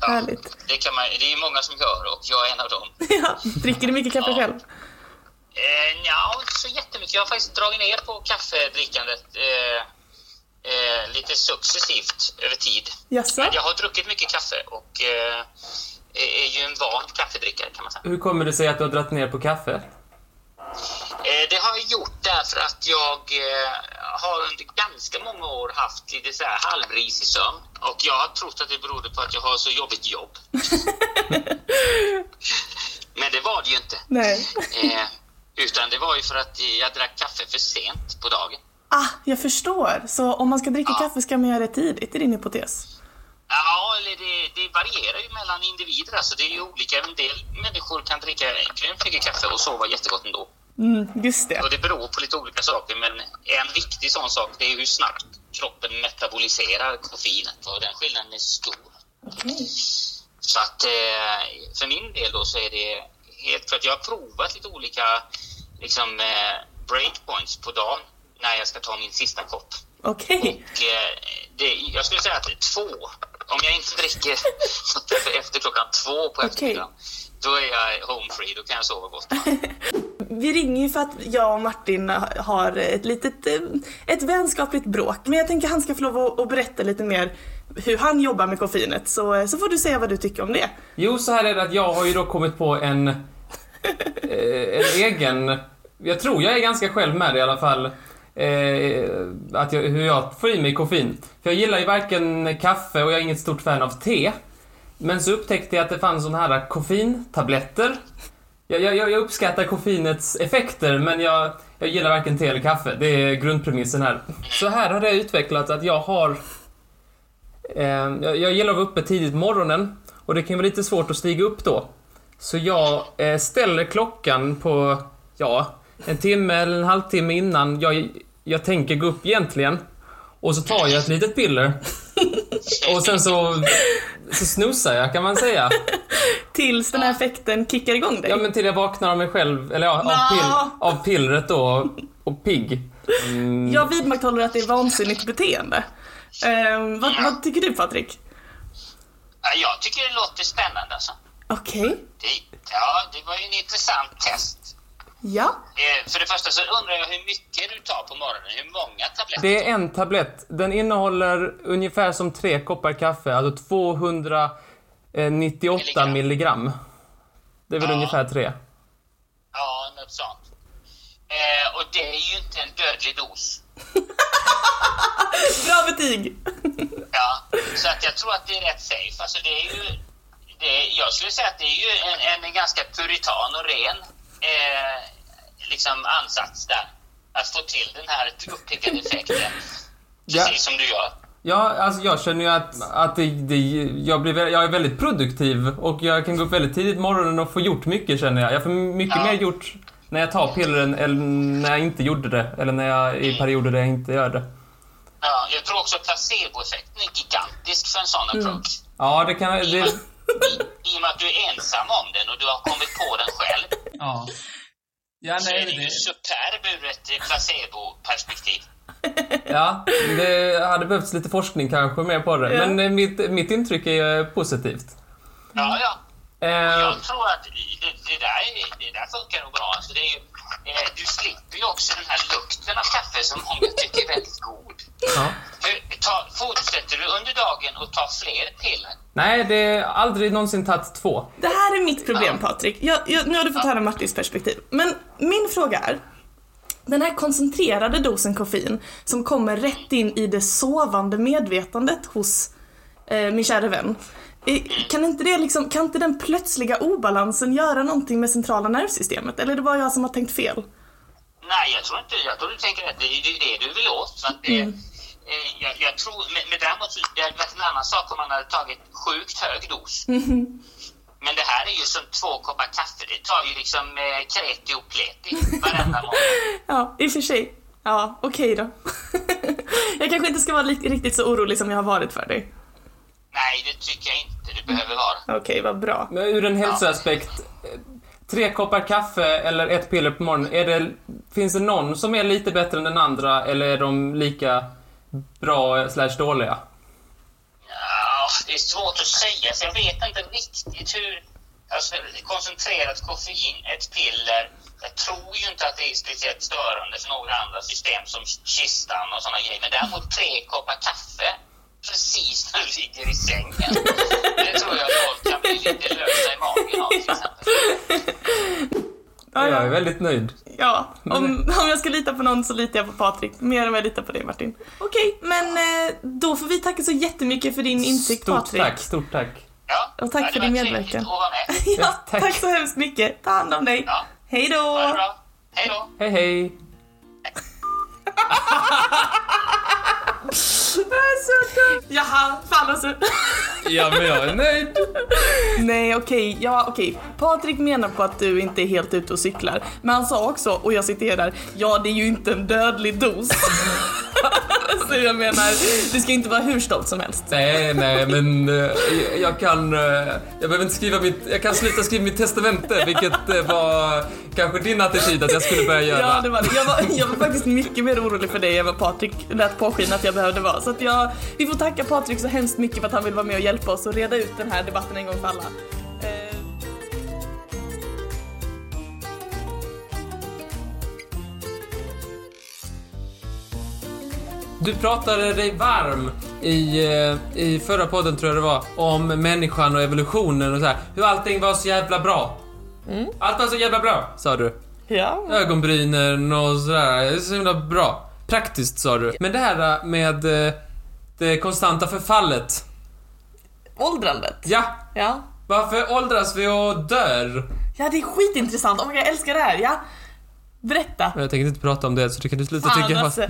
härligt. Det, kan man, det är många som gör och jag är en av dem. Ja, dricker du mycket kaffe Ja. själv? Eh, ja, inte så jättemycket. Jag har faktiskt dragit ner på kaffedrickandet eh, eh, lite successivt över tid. Jaså? Men jag har druckit mycket kaffe och eh, är ju en van kaffedrickare kan man säga. Hur kommer det sig att du har dragit ner på kaffe? Eh, Det har jag gjort därför att jag eh, har under ganska många år haft lite så här halvrisig sömn. Och jag har trott att det berodde på att jag har så jobbigt jobb. Men det var det ju inte. Nej. Eh, utan det var ju för att jag drack kaffe för sent på dagen. Ah, jag förstår. Så om man ska dricka Ja. kaffe ska man göra det tidigt, är din hypotes? Ja, eller det, det varierar ju mellan individer. Alltså det är ju olika. En del människor kan dricka grymt mycket kaffe och sova jättegott ändå. Mm, just det. Och det beror på lite olika saker, men en viktig sån sak det är hur snabbt kroppen metaboliserar koffeinet och den skillnaden är stor. Okej. Så att eh, för min del då så är det helt klart, jag har provat lite olika liksom, eh, breakpoints på dagen när jag ska ta min sista kopp. Okej. Och eh, det, jag skulle säga att två. Om jag inte dricker efter klockan två på eftermiddagen, då är jag home free, då kan jag sova gott. Vi ringer ju för att jag och Martin har ett litet eh, ett vänskapligt bråk. Men jag tänker han ska få lov att- att berätta lite mer hur han jobbar med koffeinet. Så, eh, så får du säga vad du tycker om det. Jo, så här är det att jag har ju då kommit på en, eh, en egen... Jag tror jag är ganska själv med det i alla fall. Eh, att jag, hur jag får i mig koffein. För jag gillar ju varken kaffe och jag är inget stort fan av te. Men så upptäckte jag att det fanns såna här koffeintabletter. Jag, jag, jag uppskattar koffeinets effekter, men jag, jag gillar varken te eller kaffe. Det är grundpremissen här. Så här har det utvecklats att jag har Eh, jag, jag gillar att vara uppe tidigt på morgonen och det kan vara lite svårt att stiga upp då. Så jag eh, ställer klockan på, ja, en timme eller en halvtimme innan jag, jag tänker gå upp egentligen. Och så tar jag ett litet piller. Och sen så, så snusar jag kan man säga. Tills den här effekten kickar igång dig. Ja men till jag vaknar av mig själv, eller ja, av, pill, av pillret då och pigg. Mm, Jag vidmakthåller att det är vansinnigt beteende. Eh, vad, vad tycker du Patrik? Ja, Jag tycker det låter spännande alltså. Okej. Det, ja, det var ju en intressant test. Ja. Eh, för det första så undrar jag hur mycket du tar på morgonen, hur många tabletter? Det är en tablett. Den innehåller ungefär som tre koppar kaffe, alltså 298 Milligram. milligram. Det är väl Ja. ungefär tre. Ja, något sånt. Eh, och det är ju inte en dödlig dos. Bra betyg! Ja, så att jag tror att det är rätt safe. Alltså det är ju, det är, jag skulle säga att det är ju en, en ganska puritan och ren eh, liksom ansats där. Att få till den här uppiggande effekten. Ja. Precis som du gör. Ja, alltså jag känner ju att, att det, det, jag, blir, jag är väldigt produktiv och jag kan gå upp väldigt tidigt på morgonen och få gjort mycket känner jag. Jag får mycket Ja. mer gjort när jag tar pillren eller när jag inte gjorde det. Eller när jag i perioder där jag inte gör det. Ja, jag tror också placeboeffekten är gigantisk för en sån approach. Ja, det kan... Det, med, i, I och med att du är ensam om den och du har kommit på den själv ja. Ja, så är den ju superb ur ett placeboperspektiv. Ja, det hade behövts lite forskning kanske mer på det. Ja. Men eh, mitt, mitt intryck är eh, positivt. Ja, ja. Eh, Jag tror att det, det, där, är- det där funkar nog bra. Alltså det är ju, eh, du slipper ju också den här lukten av kaffe som många tycker är väldigt god. ja. Hur, ta, fortsätter du under dagen och tar fler piller? Nej, det är aldrig någonsin tagit två. Det här är mitt problem Patrik. Jag, jag, nu har du fått höra Martins perspektiv. Men min fråga är, den här koncentrerade dosen koffein som kommer rätt in i det sovande medvetandet hos eh, min kära vän. Kan inte, det liksom, kan inte den plötsliga obalansen göra någonting med centrala nervsystemet? Eller är det bara jag som har tänkt fel? Nej, jag tror inte Jag tror du tänker att det är det, du vill åt. Så att det, Mm. eh, jag, jag tror, men, men däremot det hade varit en annan sak om man hade tagit sjukt hög dos. Men det här är ju som två koppar kaffe. Det tar ju liksom eh, kreti och pleti varenda morgon. Ja, i och för sig. Ja, okej då. jag kanske inte ska vara riktigt så orolig som jag har varit för dig. Nej, det tycker jag inte du behöver vara. Okej, vad bra. Men ur en hälsoaspekt, eh, tre koppar kaffe eller ett piller på morgonen, är det, finns det någon som är lite bättre än den andra eller är de lika bra slash dåliga? Ja, det är svårt att säga, så jag vet inte riktigt hur... Alltså, koncentrerat koffein, ett piller. Jag tror ju inte att det är speciellt störande för några andra system som kistan och sådana grejer. Men däremot tre koppar kaffe precis när du ligger i sängen. Det tror jag folk kan bli lite lösa i magen av till exempel. Ja, Jag är väldigt nöjd. ja. Om, om jag ska lita på någon så litar jag på Patrik. Mer än vad jag litar på dig Martin. Okej, men eh, då får vi tacka så jättemycket för din insikt Stort Patrik. tack, stort tack. Ja, Och tack för din medverkan. med. Ja, tack. tack så hemskt mycket. Ta hand om dig. Ja. Hej då! Hej då. Hej hej. Jaha, fan alltså. Ja, men jag är nöjd. Nej okej, ja okej. Patrik menar på att du inte är helt ute och cyklar. Men han sa också, och jag citerar, ja det är ju inte en dödlig dos. Så jag menar, du ska inte vara hur stolt som helst. Nej, nej, men eh, jag kan... eh, jag behöver inte skriva mitt... Jag kan sluta skriva mitt testamente, vilket eh, var kanske din attityd att jag skulle börja göra. Ja, det var det. Jag var, jag var faktiskt mycket mer orolig för dig än vad Patrik lät påskina att jag behövde vara. Så att jag, vi får tacka Patrik så hemskt mycket för att han vill vara med och hjälpa oss och reda ut den här debatten en gång för alla. Eh, Du pratade dig varm i, eh, i förra podden, tror jag det var, om människan och evolutionen och så här. Hur allting var så jävla bra. Allt var så jävla bra, sa du. Ja. Ögonbrynen och sådär. Så himla bra. Praktiskt, sa du. Men det här eh, med eh, det konstanta förfallet. Åldrandet. Ja, Ja. varför åldras vi och dör? Ja, det är skitintressant. Oh my God, jag älskar det här. Ja. Berätta. Jag tänker inte prata om det, så du kan du sluta Fan, tycka alltså.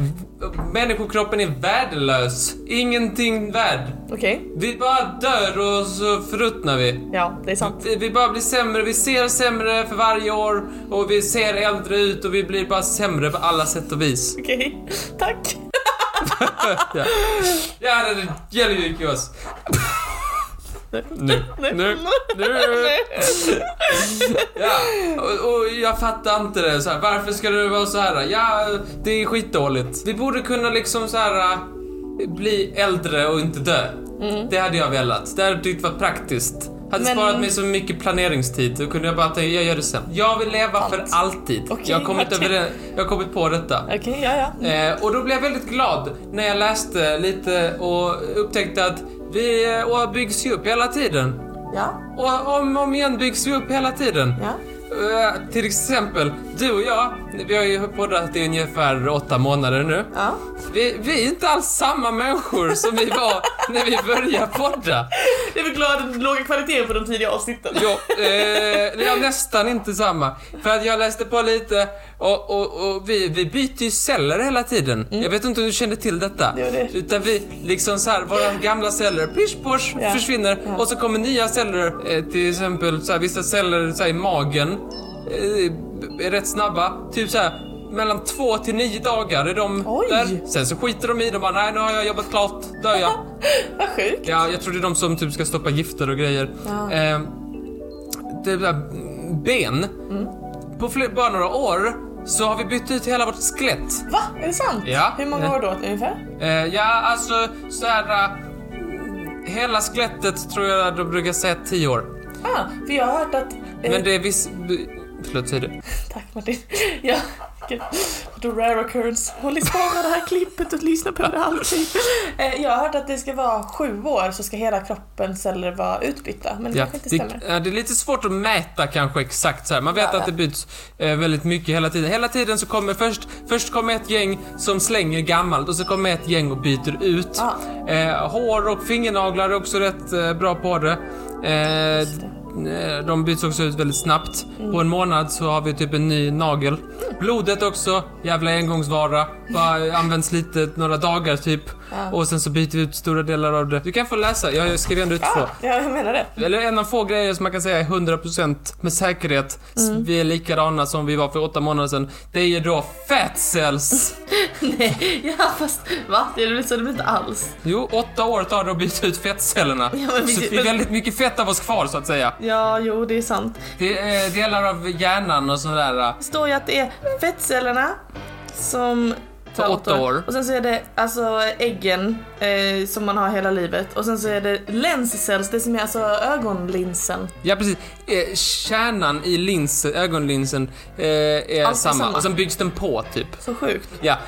Människokroppen är värdelös. Ingenting värd. Okej. Vi bara dör och så förruttnar vi. Ja, det är sant. Vi, vi bara blir sämre, vi ser sämre för varje år och vi ser äldre ut och vi blir bara sämre på alla sätt och vis. Okej. Tack. Ja, ja det, gäller ju oss. Nu, nu, nu. Ja, och, och jag fattar inte det. Så här, varför ska det vara så här? Ja, det är skitdåligt. Vi borde kunna liksom så här äh, bli äldre och inte dö. Det hade jag velat. Det hade tyckt var praktiskt. Hade Men- sparat mig så mycket planeringstid. Då kunde jag bara tänka, jag gör det sen. Jag vill leva för Sant. alltid. Okej, jag, har kommit Martin. över det, jag har kommit på detta. Okej, ja, ja. Eh, och då blev jag väldigt glad när jag läste lite och upptäckte att vi eh, och byggs ju upp hela tiden. Ja, Och om och om igen byggs vi upp hela tiden. ja. Eh, till exempel, du och jag, vi har ju poddat i ungefär åtta månader nu. Ja. Vi, vi är inte alls samma människor som vi var när vi började podda. Det är glad att låga kvalitet på de tidiga avsnitten. Jo, eh, ja, nästan inte samma. För att jag läste på lite och, och, och vi, vi byter ju celler hela tiden. Jag vet inte om du kände till detta. Jo, det. Utan vi, liksom så här, våra gamla celler, pish posh, Ja. försvinner. Ja. Och så kommer nya celler, eh, till exempel så här, vissa celler så här, i magen, eh, är rätt snabba. Typ så här. Mellan två till nio dagar är de Oj. där. Sen så skiter de i dem bara, nej nu har jag jobbat klart, dör jag. Vad sjukt. Ja, jag tror det är de som typ ska stoppa gifter och grejer. Ja. Eh, det där ben. Mm. På fler, bara några år så har vi bytt ut hela vårt skelett. Va? Är det sant? Ja. Hur många år då ungefär? Eh, ja, alltså så här. eh, hela skelettet tror jag de brukar säga 10 år. Ah, för jag har hört att... eh, Men det är viss... Det. Tack Martin. Ja, the rare occurrence. Håll i spara det här klippet och lyssna på det alltid. Eh, Jag har hört att det ska vara sju år så ska hela kroppens celler vara utbytta. Men det Ja, kanske inte det, stämmer. ja, det är lite svårt att mäta kanske exakt så här. Man vet Ja. att det byts eh, väldigt mycket hela tiden. Hela tiden så kommer först, först kommer ett gäng som slänger gammalt och så kommer ett gäng och byter ut. Ah. Hår och fingernaglar är också rätt bra på det. Det. Eh, Eh, de byts också ut väldigt snabbt. Mm. På en månad så har vi typ en ny nagel. Blodet också, jävla engångsvara. Bara används lite, några dagar typ. Ja. Och sen så byter vi ut stora delar av det. Du kan få läsa, jag skrev ändå ut två. Ja, jag menar det. Eller en av få grejer som man kan säga är 100% med säkerhet. Mm. Vi är likadana som vi var för åtta månader sedan. Det är ju då fat cells. Nej, ja fast va? Det är det blir inte alls. Jo, åtta år tar det att byta ut fettcellerna. Ja, men vi- så det är väldigt mycket fett av oss kvar så att säga. Ja, jo det är sant. Det är delar av hjärnan och sådär. Det står ju att det är fettcellerna som För åtta år. Och sen så är det alltså äggen eh, som man har hela livet. Och sen så är det lens cells, det som är alltså ögonlinsen. Ja precis. Eh, kärnan i lins, ögonlinsen eh, är samma. samma. och sen byggs den på typ. Så sjukt. Ja,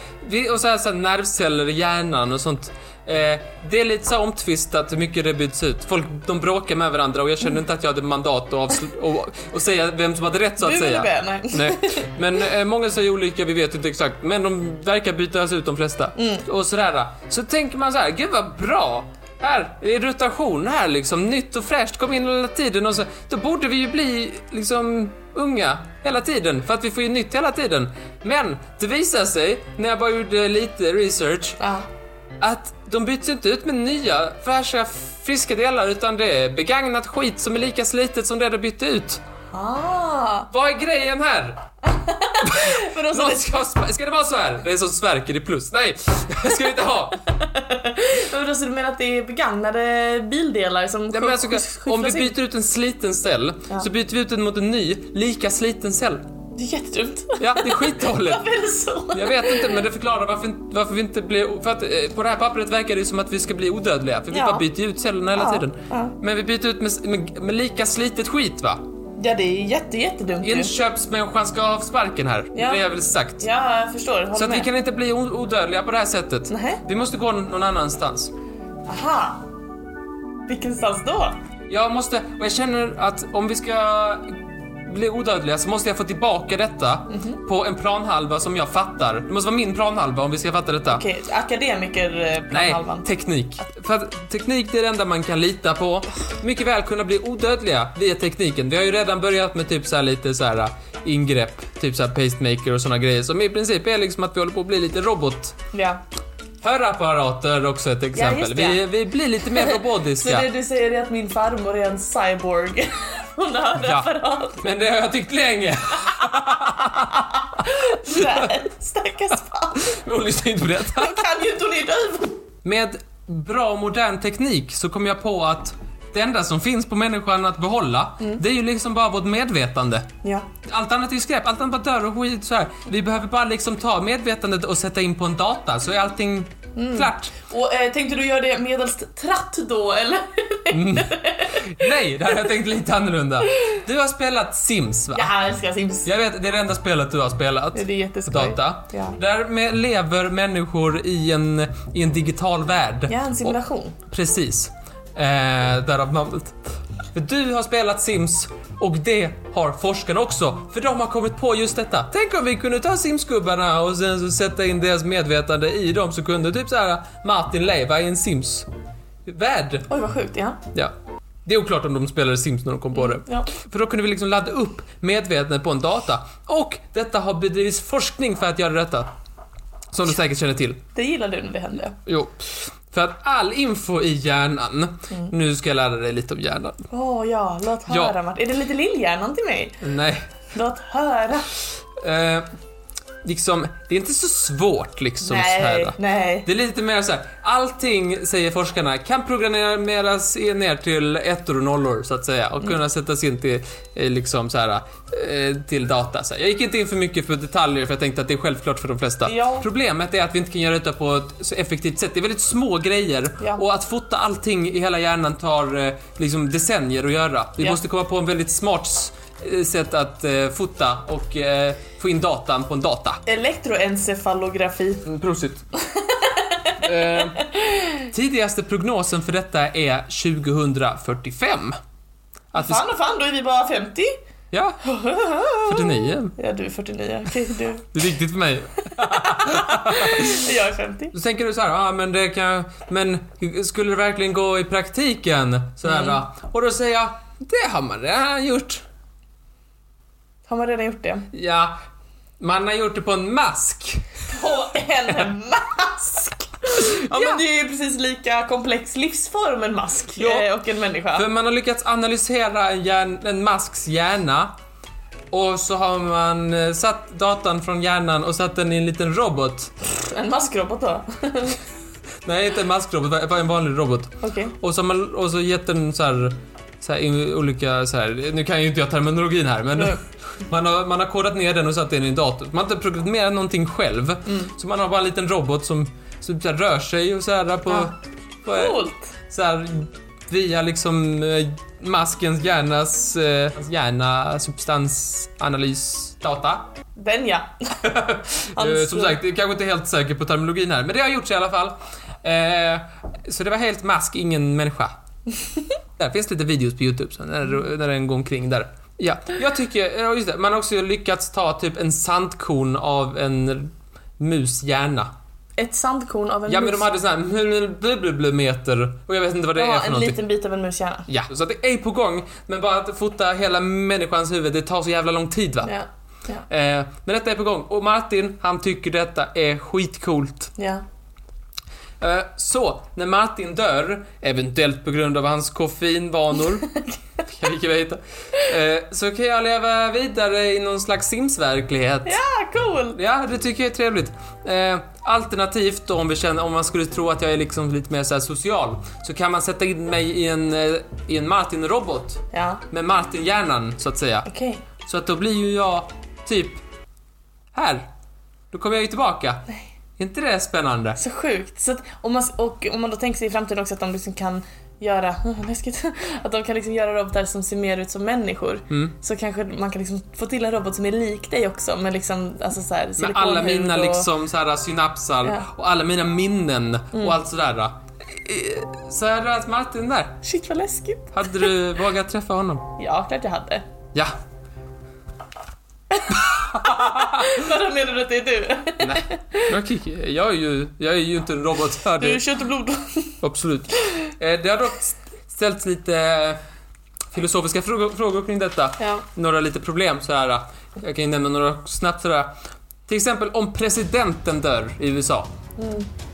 och så här, så här nervceller i hjärnan och sånt. Eh, det är lite så omtvistat hur mycket det byts ut. Folk de bråkar med varandra och jag kände inte att jag hade mandat att och, och säga vem som hade rätt så att Bu säga. bä? Nej. Nej. Men eh, många säger olika, vi vet inte exakt. Men de verkar bytas ut de flesta. Mm. Och sådär. Så tänker man så här, gud vad bra. Här är rotation här liksom, nytt och fräscht, kom in hela tiden och så. Då borde vi ju bli liksom unga hela tiden för att vi får ju nytt hela tiden. Men det visar sig, när jag bara gjorde lite research, Ja. Att de byts inte ut med nya, fräscha, friska delar utan det är begagnat skit som är lika slitet som det de bytte ut. Ah. Vad är grejen här? Någon det, ska, ska det vara så här? Det är som Sverker i plus. Nej, det ska vi inte ha. men då så du menar att det är begagnade bildelar som Nej, men alltså, om vi byter ut en sliten cell, Ja. så byter vi ut den mot en ny, lika sliten cell. Det är jättedumt. Ja, det är skitdåligt. Varför är det så? Jag vet inte, men det förklarar varför, varför vi inte blir... För att eh, på det här pappret verkar det som att vi ska bli odödliga, för vi Ja. bara byter ut cellerna hela Ja, tiden. ja. Men vi byter ut med, med, med lika slitet skit, va? Ja, det är jätte, jättedumt ju. Inköpsmänniskan ska ha sparken här. Det är det jag vill sagt. Ja, jag förstår. Håller Så att vi med. kan inte bli o- odödliga på det här sättet. Nähä. Vi måste gå någon annanstans. Aha. Vilken stans då? Jag måste, och jag känner att om vi ska bli odödliga så måste jag få tillbaka detta Mhm. på en planhalva som jag fattar. Det måste vara min planhalva om vi ska fatta detta. Okej, akademiker eh, Nej, teknik. För att teknik det är det enda man kan lita på. Mycket väl kunna bli odödliga via tekniken. Vi har ju redan börjat med typ så lite så här äh, ingrepp, typ så här pacemaker och såna grejer som i princip är liksom att vi håller på att bli lite robot. Ja. Hörapparater är också ett exempel. det. vi, vi blir lite mer Så robotiska. det du säger är att min farmor är en cyborg? Hon har en Ja. Men det har jag tyckt länge. Nej, stackars farmor. Hon lyssnar inte på detta. Hon kan ju inte, hon är döv. Med bra modern teknik så kom jag på att det enda som finns på människan att behålla, det är ju liksom bara vårt medvetande. Ja. Allt annat är ju skräp, allt annat bara dör och skit så här. Vi behöver bara liksom ta medvetandet och sätta in på en data så är allting klart. Och eh, tänkte du göra det medelst tratt då, eller? Nej, det här har jag tänkt lite annorlunda. Du har spelat Sims va? Jag älskar Sims. Jag vet, det är det enda spelet du har spelat. Det är jätteskoj. data. Ja. Där med lever människor i en, i en digital värld. Ja, en simulation. Precis. Eh, därav namnet. För du har spelat Sims och det har forskarna också. För de har kommit på just detta. Tänk om vi kunde ta Sims-gubbarna och sen så sätta in deras medvetande i dem så kunde typ så här Martin leva i en Sims-värld. Oj, vad sjukt. Ja. Ja. Det är oklart om de spelade Sims när de kom på det. ja. För då kunde vi liksom ladda upp medvetandet på en data. Och detta har bedrivits forskning för att göra detta. Som du säkert känner till. Det gillar du när det hände. Jo. För att all info i hjärnan, nu ska jag lära dig lite om hjärnan. Åh ja, låt Ja. höra Martin. Är det lite lillhjärnan till mig? Nej. Låt höra. Eh, liksom, det är inte så svårt liksom så nej, här. nej. Det är lite mer så här, allting, säger forskarna, kan programmeras i- ner till ettor och nollor så att säga och Mm. kunna sättas in till, eh, liksom så här, eh, till data. Så här. Jag gick inte in för mycket för detaljer för jag tänkte att det är självklart för de flesta. Ja. Problemet är att vi inte kan göra detta på ett så effektivt sätt. Det är väldigt små grejer Ja. och att fota allting i hela hjärnan tar eh, liksom decennier att göra. Vi Ja. måste komma på en väldigt smart sätt att eh, fota och eh, få in datan på en data. Elektroencefalografi. Mm, Prosit. eh, tidigaste prognosen för detta är 2045. Att Fan och fan, då är vi bara 50. ja, 49. Ja, du är 49. Okej, du. Det är viktigt för mig. Jag är 50. Då tänker du så här, ah, men det kan, men skulle det verkligen gå i praktiken? Så här, Mm. Och då säger jag, det har man redan gjort. Har man redan gjort det? Ja, man har gjort det på en mask. På en mask! Ja, Ja. men det är ju precis lika komplex livsform en mask Ja. eh, och en människa. För man har lyckats analysera en, hjärn, en masks hjärna och så har man eh, satt datan från hjärnan och satt den i en liten robot. En maskrobot då? Nej, inte en maskrobot, bara en vanlig robot. Okej. Och så har man och så gett den så här, så här olika så här, nu kan ju inte jag terminologin här men. Man har, man har kodat ner den och satt den i en dator. Man har inte programmerat någonting själv. Mm. Så man har bara en liten robot som, som så rör sig och så här på, Ja. på så här, via liksom eh, maskens hjärnas eh, hjärna substansanalysdata. Den ja. Eh, Hans- som sagt, jag är kanske inte helt säker på terminologin här, men det har gjorts i alla fall. Eh, så det var helt mask, ingen människa. där finns lite videos på YouTube så när, när den går omkring där. Ja, jag tycker, ja, just det, man har också lyckats ta typ en sandkorn av en mus hjärna. Ett sandkorn av en Ja mus. men de hade sån här meter och jag vet inte vad det är Jaha, för en någonting. liten bit av en mus hjärna. Ja, så det är på gång. Men bara att fota hela människans huvud, det tar så jävla lång tid va? Ja. Ja. Eh, men detta är på gång. Och Martin, han tycker detta är skitcoolt. ja. Eh, så, när Martin dör, eventuellt på grund av hans koffeinvanor, kan vi veta, eh, så kan jag leva vidare i någon slags Sims-verklighet. Ja, cool! Ja, det tycker jag är trevligt. Eh, alternativt då, om, vi känner, om man skulle tro att jag är liksom lite mer så social, så kan man sätta in mig i en, i en Martin-robot. Ja, Med Martin-hjärnan, så att säga. okej. Så att då blir ju jag typ här. Då kommer jag ju tillbaka. Är inte det spännande? Så sjukt. Så att, om man, och om man då tänker sig i framtiden också att de liksom kan göra, läskigt, att de kan liksom göra robotar som ser mer ut som människor. Mm. Så kanske man kan liksom få till en robot som är lik dig också med liksom, alltså så här, Med alla mina och- liksom så här synapsar Ja. och alla mina minnen Mm. och allt sådär. Eh, Så är det att Martin där. Shit vad läskigt. Hade du vågat träffa honom? Ja, klart jag hade. Ja. Vadå menar du att det är du? Nej. Jag, jag, är ju, jag är ju inte en robot. Här, Du är kött och blod. absolut. Eh, Det har dock ställts lite eh, filosofiska frågor, frågor kring detta. Ja. några lite problem så här. Jag kan ju nämna några snabbt sådär. Till exempel om presidenten dör i USA.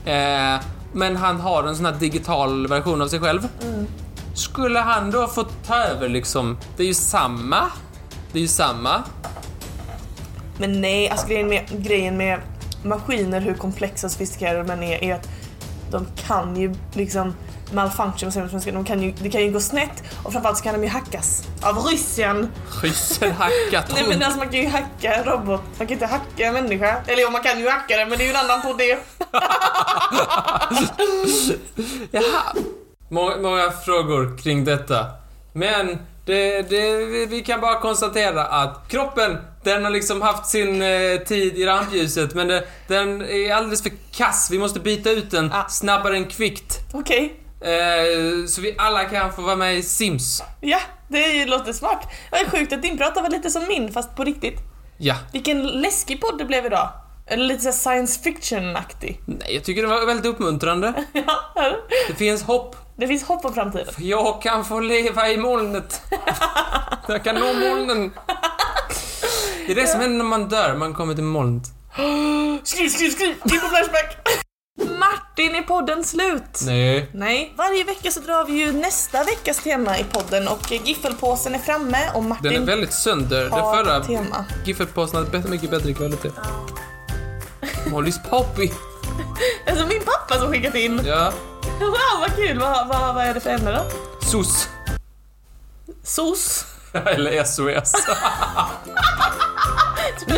Eh, men han har en sån här digital version av sig själv. Skulle han då få ta över liksom? Det är ju samma. Det är ju samma. Men nej, alltså grejen med, grejen med maskiner, hur komplexa och sofistikerade de är, är att de kan ju liksom malfunction, de kan ju, det kan ju gå snett och framförallt så kan de ju hackas av ryssen. Ryssen hackat Nej men alltså man kan ju hacka en robot, man kan inte hacka en människa. Eller jo, man kan ju hacka den men det är ju en annan på det. Jaha. Många, många frågor kring detta. Men det, det, vi kan bara konstatera att kroppen, den har liksom haft sin eh, tid i rampljuset men det, den är alldeles för kass. Vi måste byta ut den Ah. snabbare än kvickt. Okej, Eh, så vi alla kan få vara med i Sims. ja det låter smart. Det är sjukt att din pratar var lite som min fast på riktigt. Ja. Vilken läskig podd det blev idag. Eller lite såhär science fiction-aktig. Nej, jag tycker det var väldigt uppmuntrande. Ja, Det finns hopp. det finns hopp om framtiden. Jag kan få leva i molnet. Jag kan nå molnen. Det är det som händer när man dör, man kommer till molnet. Skriv, skriv, skriv! In på Flashback! Martin, är podden slut? Nej. Nej. Varje vecka så drar vi ju nästa veckas tema i podden och giffelpåsen är framme och Martin Den är väldigt sönder. Den har förra tema. giffelpåsen hade bättre- mycket bättre kvalitet. Mollys Poppy. Alltså min pappa som skickat in. Ja. Wow vad kul, vad, vad, vad är det för ämne då? SOS. SOS. Eller SOS.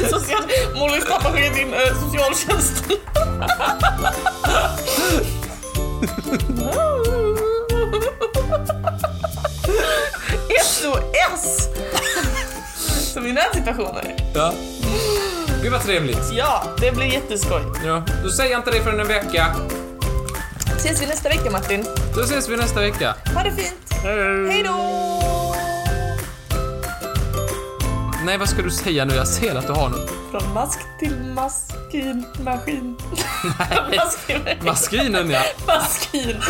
Social... Mollys pappa har skickat in eh, socialtjänsten. SOS! Som i nödsituationer. Ja. Gud vad trevligt. Ja, det blir jätteskoj. Ja, då säger jag inte det förrän en vecka. Ses vi nästa vecka Martin. Då ses vi nästa vecka. Ha det fint. Hej då! Nej, vad ska du säga nu? Jag ser att du har något. Från mask till maskinmaskin. Nej. Maskin. Maskinen ja. Maskin.